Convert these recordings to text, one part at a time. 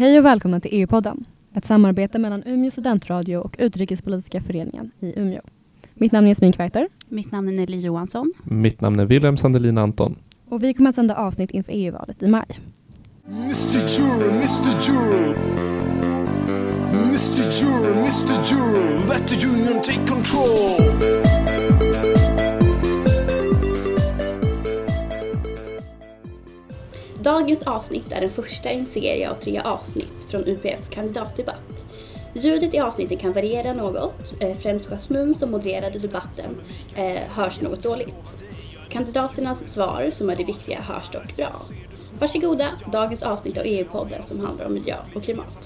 Hej och välkomna till EU-podden, ett samarbete mellan Umeå studentradio och Utrikespolitiska föreningen i Umeå. Mitt namn är Jasmin Kvarter. Mitt namn är Nelly Johansson. Mitt namn är Wilhelm Sandelin Anton. Och vi kommer att sända avsnitt inför EU-valet i maj. Mr. Juror, Mr. Juror. Mr. Juror, Mr. Juror, let the union take control. Dagens avsnitt är den första i en serie av tre avsnitt från UPFs kandidatdebatt. Ljudet i avsnitten kan variera något, eh, främst Jasmin som modererade debatten eh, hörs något dåligt. Kandidaternas svar, som är det viktiga, hörs dock bra. Varsågoda, dagens avsnitt av EU-podden som handlar om miljö och klimat.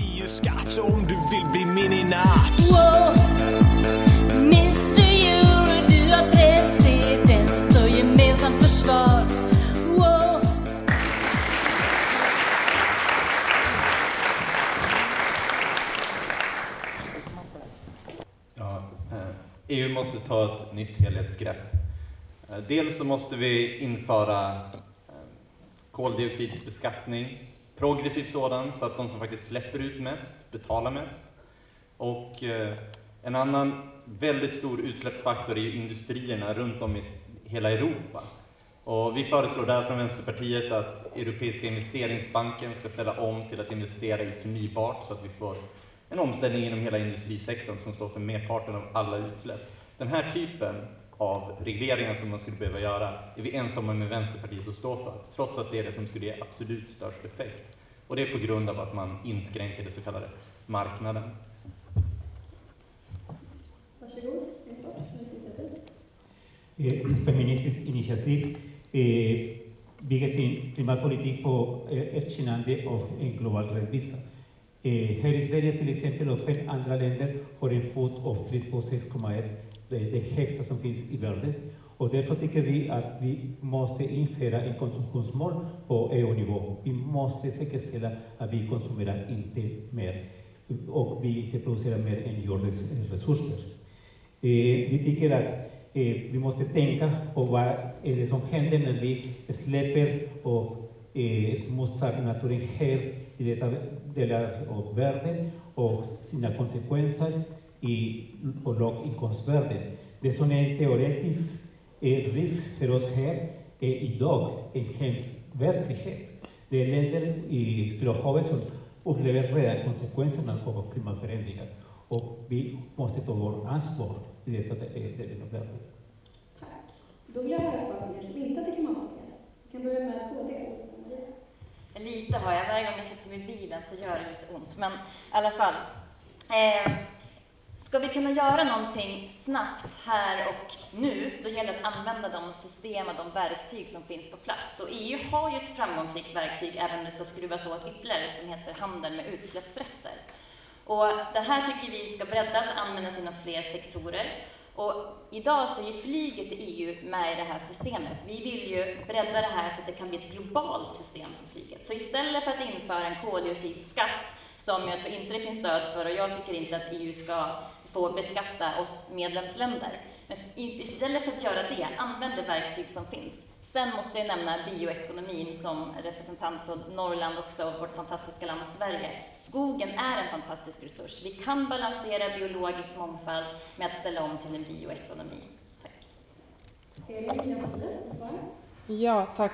Och ta ett nytt helhetsgrepp. Eh, dels så måste vi införa koldioxidbeskattning, koldioxidsbeskattning, progressiv sådan, så att de som faktiskt släpper ut mest betalar mest. Och eh, en annan väldigt stor utsläppsfaktor är ju industrierna runt om i hela Europa. Och vi föreslår där från Vänsterpartiet att Europeiska investeringsbanken ska ställa om till att investera i förnybart så att vi får en omställning inom hela industrisektorn som står för merparten av alla utsläpp. Den här typen av regleringar som man skulle behöva göra är vi ensamma med Vänsterpartiet att stå för, trots att det är det som skulle ge absolut störst effekt. Och det är på grund av att man inskränker det så kallade marknaden. eh, feministiskt initiativ eh, bygger sin klimatpolitik på eh, erkännande av en global rättvisa. Eh, här i Sverige till exempel och fem andra länder har en fot avtryck på 6,1, det högsta som finns i världen. Och därför tycker vi att vi måste införa en konsumtionsmål på EU-nivå. Vi måste säkerställa att vi konsumerar inte mer och vi inte producerar mer än jordens resurser. Eh, vi tycker att eh, vi måste tänka på vad är det som händer när vi släpper och eh, smutsar naturen här i detta delar av världen och sina konsekvenser i, på låginkomstvärlden. Det som är en teoretisk eh, risk för oss här är idag en hemsk verklighet. Det är länder i Stora havet som upplever redan konsekvenserna av klimatförändringar och vi måste ta vårt ansvar i detta de- delen av världen. Då vill jag höra svar från er som inte till klimatångest. Vi kan börja med KD. Lite har jag. Varje gång jag sitter i bilen så gör det lite ont. Men i alla fall. Eh, ska vi kunna göra någonting snabbt här och nu, då gäller det att använda de system och de verktyg som finns på plats. Och EU har ju ett framgångsrikt verktyg, även om det ska skruvas åt ytterligare, som heter handel med utsläppsrätter. Och det här tycker vi ska breddas och användas inom fler sektorer. Och idag så är flyget i EU med i det här systemet. Vi vill ju bredda det här så att det kan bli ett globalt system för flyget. Så istället för att införa en koldioxidskatt, som jag tror inte det finns stöd för, och jag tycker inte att EU ska få beskatta oss medlemsländer. Men istället för att göra det, använd det verktyg som finns. Sen måste jag nämna bioekonomin som representant för Norrland också, och vårt fantastiska land Sverige. Skogen är en fantastisk resurs. Vi kan balansera biologisk mångfald med att ställa om till en bioekonomi. Tack. Ja, tack.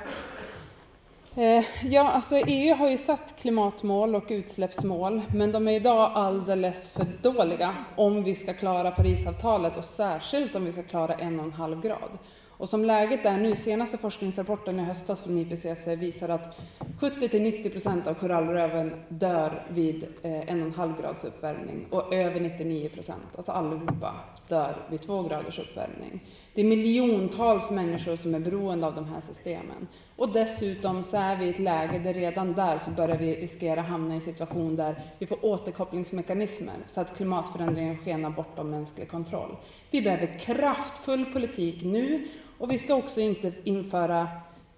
Eh, ja, alltså EU har ju satt klimatmål och utsläppsmål, men de är idag alldeles för dåliga om vi ska klara Parisavtalet och särskilt om vi ska klara en och en halv grad. Och som läget är nu, senaste forskningsrapporten i höstas från IPCC visar att 70–90 procent av korallröven dör vid eh, en och en halv grads uppvärmning och över 99 procent, alltså allihopa, dör vid två graders uppvärmning. Det är miljontals människor som är beroende av de här systemen. Och dessutom så är vi i ett läge där redan där så börjar vi riskera hamna i en situation där vi får återkopplingsmekanismer så att klimatförändringen skenar bortom mänsklig kontroll. Vi behöver kraftfull politik nu och vi ska också inte införa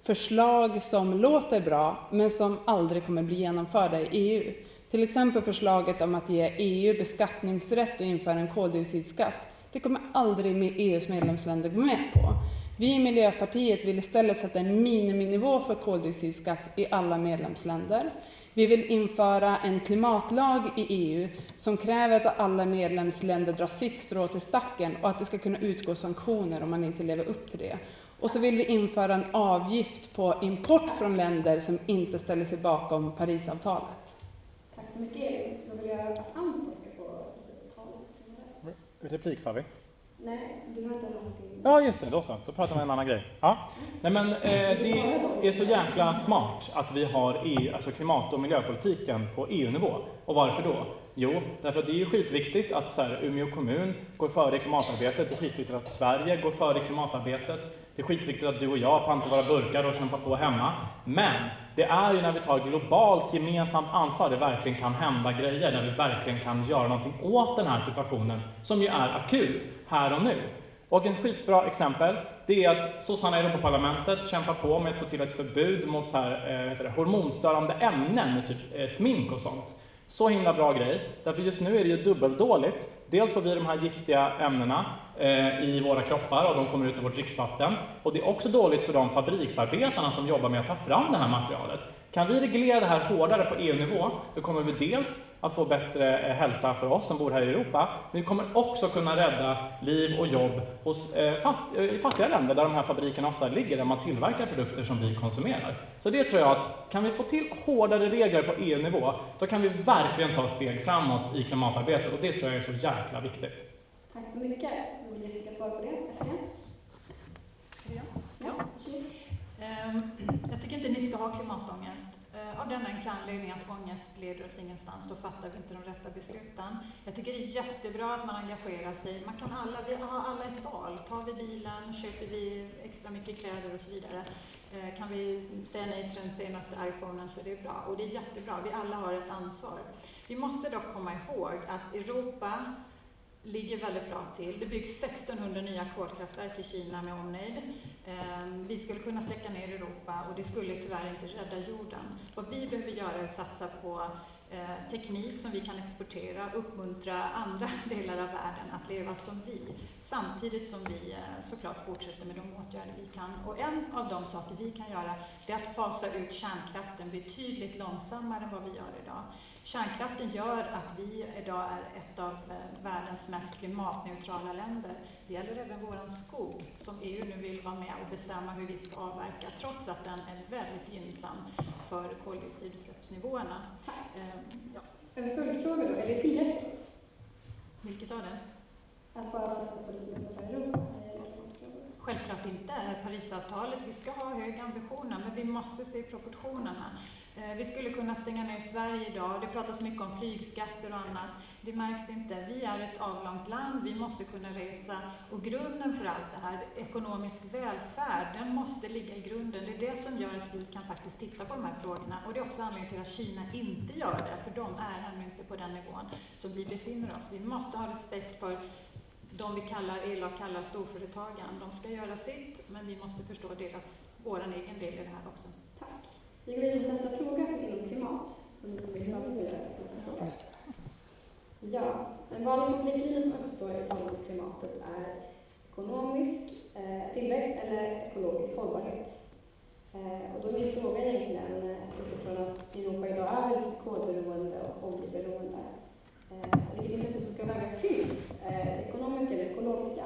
förslag som låter bra men som aldrig kommer bli genomförda i EU. Till exempel förslaget om att ge EU beskattningsrätt och införa en koldioxidskatt. Det kommer aldrig med EUs medlemsländer gå med på. Vi i Miljöpartiet vill istället sätta en miniminivå för koldioxidskatt i alla medlemsländer. Vi vill införa en klimatlag i EU som kräver att alla medlemsländer drar sitt strå till stacken och att det ska kunna utgå sanktioner om man inte lever upp till det. Och så vill vi införa en avgift på import från länder som inte ställer sig bakom Parisavtalet. Tack så mycket. Då vill jag att Anton ska få tala. Replik sa vi. Nej, du har inte någonting. Ja, just det. Då så. Då pratar vi om en annan grej. Ja. Nej, men, eh, det är så jäkla smart att vi har EU, alltså klimat och miljöpolitiken på EU-nivå. Och varför då? Jo, därför att det är ju skitviktigt att så här, Umeå kommun går före i klimatarbetet. Det är skitviktigt att Sverige går före i klimatarbetet. Det är skitviktigt att du och jag pantar våra burkar och kämpar på hemma. Men det är ju när vi tar globalt gemensamt ansvar det verkligen kan hända grejer, när vi verkligen kan göra någonting åt den här situationen som ju är akut här och nu. Och ett skitbra exempel, det är att sossarna i Europaparlamentet kämpar på med att få till ett förbud mot så här, eh, heter det, hormonstörande ämnen, typ eh, smink och sånt. Så himla bra grej, därför just nu är det ju dubbeldåligt. Dels får vi de här giftiga ämnena eh, i våra kroppar och de kommer ut i vårt dricksvatten. Och det är också dåligt för de fabriksarbetarna som jobbar med att ta fram det här materialet. Kan vi reglera det här hårdare på EU-nivå, då kommer vi dels att få bättre eh, hälsa för oss som bor här i Europa, men vi kommer också kunna rädda liv och jobb hos, eh, fatt, eh, i fattiga länder där de här fabrikerna ofta ligger, där man tillverkar produkter som vi konsumerar. Så det tror jag att kan vi få till hårdare regler på EU-nivå, då kan vi verkligen ta steg framåt i klimatarbetet och det tror jag är så jäkla viktigt. Tack så mycket. Vill Jessica svara på det? Jessica? Ja. Ja, varsågod. Ehm, Eh, jag tycker inte ni ska ha klimatångest. Eh, av den enkla anledningen att ångest leder oss ingenstans, då fattar vi inte de rätta besluten. Jag tycker det är jättebra att man engagerar sig. Man kan alla, vi har alla ett val. Tar vi bilen, köper vi extra mycket kläder och så vidare. Eh, kan vi säga nej till den senaste iPhonen så är det bra. Och det är jättebra, vi alla har ett ansvar. Vi måste dock komma ihåg att Europa ligger väldigt bra till. Det byggs 1600 nya kolkraftverk i Kina med omnejd. Ehm, vi skulle kunna släcka ner Europa och det skulle tyvärr inte rädda jorden. Vad vi behöver göra är att satsa på eh, teknik som vi kan exportera, uppmuntra andra delar av världen att leva som vi, samtidigt som vi eh, såklart fortsätter med de åtgärder vi kan. Och en av de saker vi kan göra, det är att fasa ut kärnkraften betydligt långsammare än vad vi gör idag. Kärnkraften gör att vi idag är ett av eh, världens mest klimatneutrala länder. Det gäller även vår skog, som EU nu vill vara med och bestämma hur vi ska avverka, trots att den är väldigt gynnsam för koldioxidutsläppsnivåerna. Ehm, Ja. En följdfråga då, är det tillräckligt Vilket av det? att bara satsa på det som är Europa? Självklart inte. Parisavtalet, vi ska ha höga ambitioner, men vi måste se proportionerna. Eh, vi skulle kunna stänga ner Sverige idag. Det pratas mycket om flygskatter och annat. Det märks inte. Vi är ett avlångt land, vi måste kunna resa. Och grunden för allt det här, ekonomisk välfärd, den måste ligga i grunden. Det är det som gör att vi kan faktiskt titta på de här frågorna. Och det är också anledningen till att Kina inte gör det, för de är ännu inte på den nivån som vi befinner oss. Vi måste ha respekt för de vi kallar, elak kallar storföretagen. De ska göra sitt, men vi måste förstå deras, vår egen del i det här också. Tack. Vi går vidare till nästa fråga som är om klimat, som vi prata. Ja, en vanlig konfliktlinje som uppstår i tal om klimatet är ekonomisk eh, tillväxt eller ekologisk hållbarhet. Eh, och då är min fråga egentligen, eh, utifrån att Europa idag är kolberoende och oljeberoende, Eh, vilket intresse som ska väga tyngst, eh, ekonomiska eller ekologiska?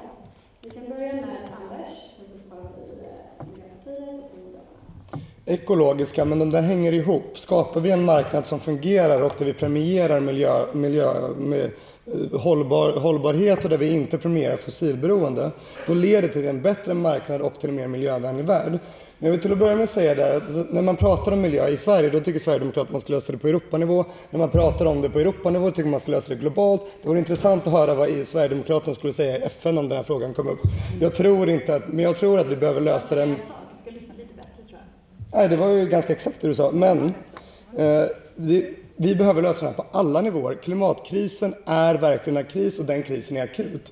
Vi kan börja med Anders, som fortfarande eh, i Miljöpartiet och sen ekologiska, men de där hänger ihop. Skapar vi en marknad som fungerar och där vi premierar miljö, miljö, med, eh, hållbar, hållbarhet och där vi inte premierar fossilberoende, då leder det till en bättre marknad och till en mer miljövänlig värld. Men jag vill till att börja med säga där att alltså, när man pratar om miljö i Sverige, då tycker Sverigedemokraterna att man ska lösa det på Europanivå. När man pratar om det på Europanivå tycker man ska lösa det globalt. Det vore intressant att höra vad Sverigedemokraterna skulle säga i FN om den här frågan kom upp. Jag tror inte att, men jag tror att vi behöver lösa den. Nej, det var ju ganska exakt det du sa. Men eh, vi, vi behöver lösa det här på alla nivåer. Klimatkrisen är verkligen en kris och den krisen är akut.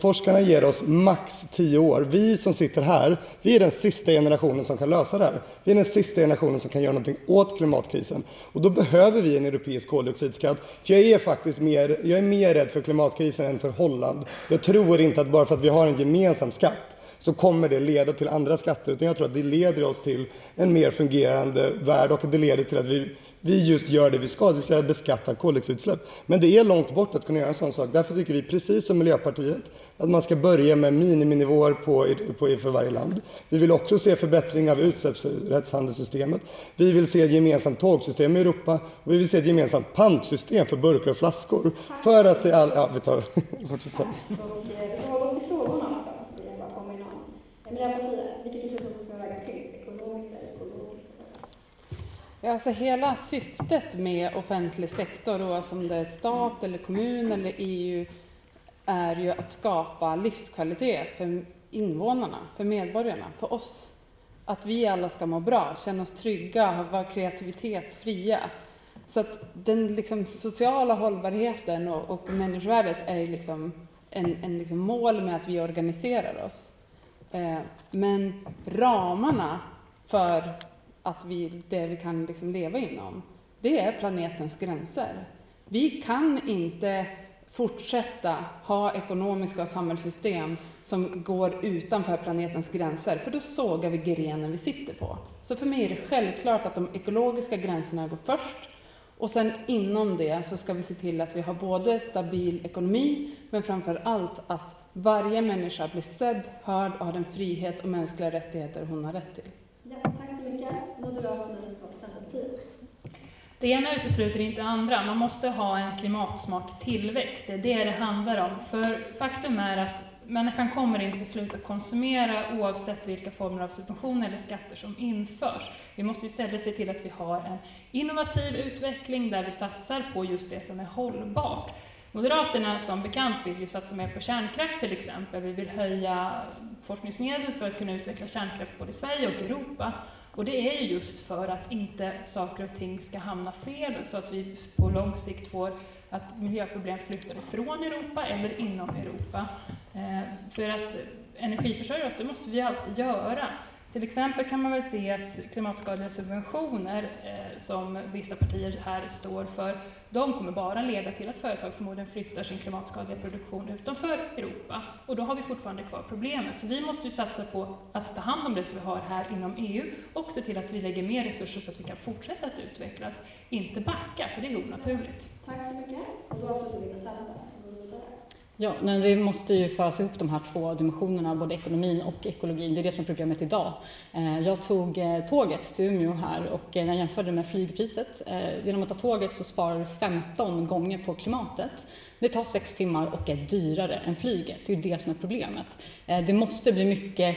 Forskarna ger oss max tio år. Vi som sitter här, vi är den sista generationen som kan lösa det här. Vi är den sista generationen som kan göra någonting åt klimatkrisen. Och då behöver vi en europeisk koldioxidskatt. För jag är faktiskt mer, jag är mer rädd för klimatkrisen än för Holland. Jag tror inte att bara för att vi har en gemensam skatt så kommer det leda till andra skatter. Utan jag tror att det leder oss till en mer fungerande värld och det leder till att vi vi just gör det vi ska, det vill säga beskattar koldioxidutsläpp. Men det är långt bort att kunna göra en sån sak. Därför tycker vi, precis som Miljöpartiet, att man ska börja med miniminivåer på, på, för varje land. Vi vill också se förbättring av utsläppsrättshandelssystemet. Vi vill se ett gemensamt tågsystem i Europa och vi vill se ett gemensamt pantsystem för burkar och flaskor. För att det all... Ja, vi tar... Fortsätt sen. Och eh, vi håller oss till frågorna också, vill jag bara påminna om. Miljöpartiet, vilket intresse ska väga tyngst, ekonomiskt eller ekologiskt? Ja, alltså hela syftet med offentlig sektor, oavsett om det är stat eller kommun eller EU, är ju att skapa livskvalitet för invånarna, för medborgarna, för oss. Att vi alla ska må bra, känna oss trygga, vara kreativitet, fria. Så att den liksom sociala hållbarheten och, och människovärdet är liksom en, en liksom mål med att vi organiserar oss. Eh, men ramarna för att vi, det vi kan liksom leva inom, det är planetens gränser. Vi kan inte fortsätta ha ekonomiska samhällssystem som går utanför planetens gränser, för då sågar vi grenen vi sitter på. Så för mig är det självklart att de ekologiska gränserna går först och sen inom det så ska vi se till att vi har både stabil ekonomi, men framför allt att varje människa blir sedd, hörd och har den frihet och mänskliga rättigheter hon har rätt till. Ja, tack. Moderaterna och Centerpartiet. Det ena utesluter inte det andra. Man måste ha en klimatsmart tillväxt. Det är det det handlar om. För faktum är att människan kommer inte sluta konsumera oavsett vilka former av subventioner eller skatter som införs. Vi måste istället se till att vi har en innovativ utveckling där vi satsar på just det som är hållbart. Moderaterna som bekant vill ju satsa mer på kärnkraft till exempel. Vi vill höja forskningsmedel för att kunna utveckla kärnkraft både i Sverige och Europa. Och det är ju just för att inte saker och ting ska hamna fel så att vi på lång sikt får att miljöproblem flyttar ifrån Europa eller inom Europa. Eh, för att energiförsörja oss, det måste vi alltid göra. Till exempel kan man väl se att klimatskadliga subventioner eh, som vissa partier här står för, de kommer bara leda till att företag förmodligen flyttar sin klimatskadliga produktion utanför Europa. Och då har vi fortfarande kvar problemet. Så vi måste ju satsa på att ta hand om det som vi har här inom EU och se till att vi lägger mer resurser så att vi kan fortsätta att utvecklas, inte backa, för det är onaturligt. Tack så mycket. Och då avslutar vi med Centern. så går vi vidare. Ja, men det måste ju föras ihop de här två dimensionerna, både ekonomin och ekologin. Det är det som är problemet idag. Eh, jag tog eh, tåget till Umeå här och när jag jämförde med flygpriset, genom att ta tåget så sparar du 15 gånger på klimatet. Det tar sex timmar och är dyrare än flyget. Det är det som är problemet. Det måste bli mycket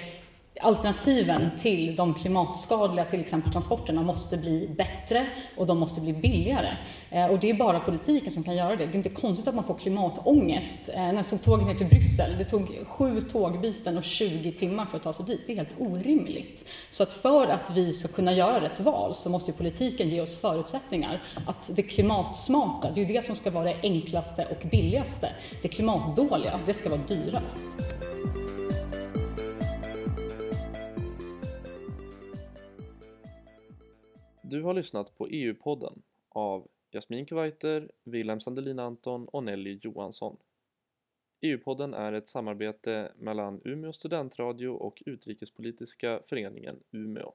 Alternativen till de klimatskadliga, till exempel transporterna, måste bli bättre och de måste bli billigare. Eh, och det är bara politiken som kan göra det. Det är inte konstigt att man får klimatångest. Eh, när jag tog tåget ner till Bryssel, det tog sju tågbyten och 20 timmar för att ta sig dit. Det är helt orimligt. Så att för att vi ska kunna göra rätt val så måste ju politiken ge oss förutsättningar. Att det klimatsmarta, det är ju det som ska vara det enklaste och billigaste. Det klimatdåliga, det ska vara dyrast. Du har lyssnat på EU-podden av Jasmin Kuwaiter, Wilhelm Sandelin Anton och Nelly Johansson. EU-podden är ett samarbete mellan Umeå studentradio och Utrikespolitiska föreningen Umeå.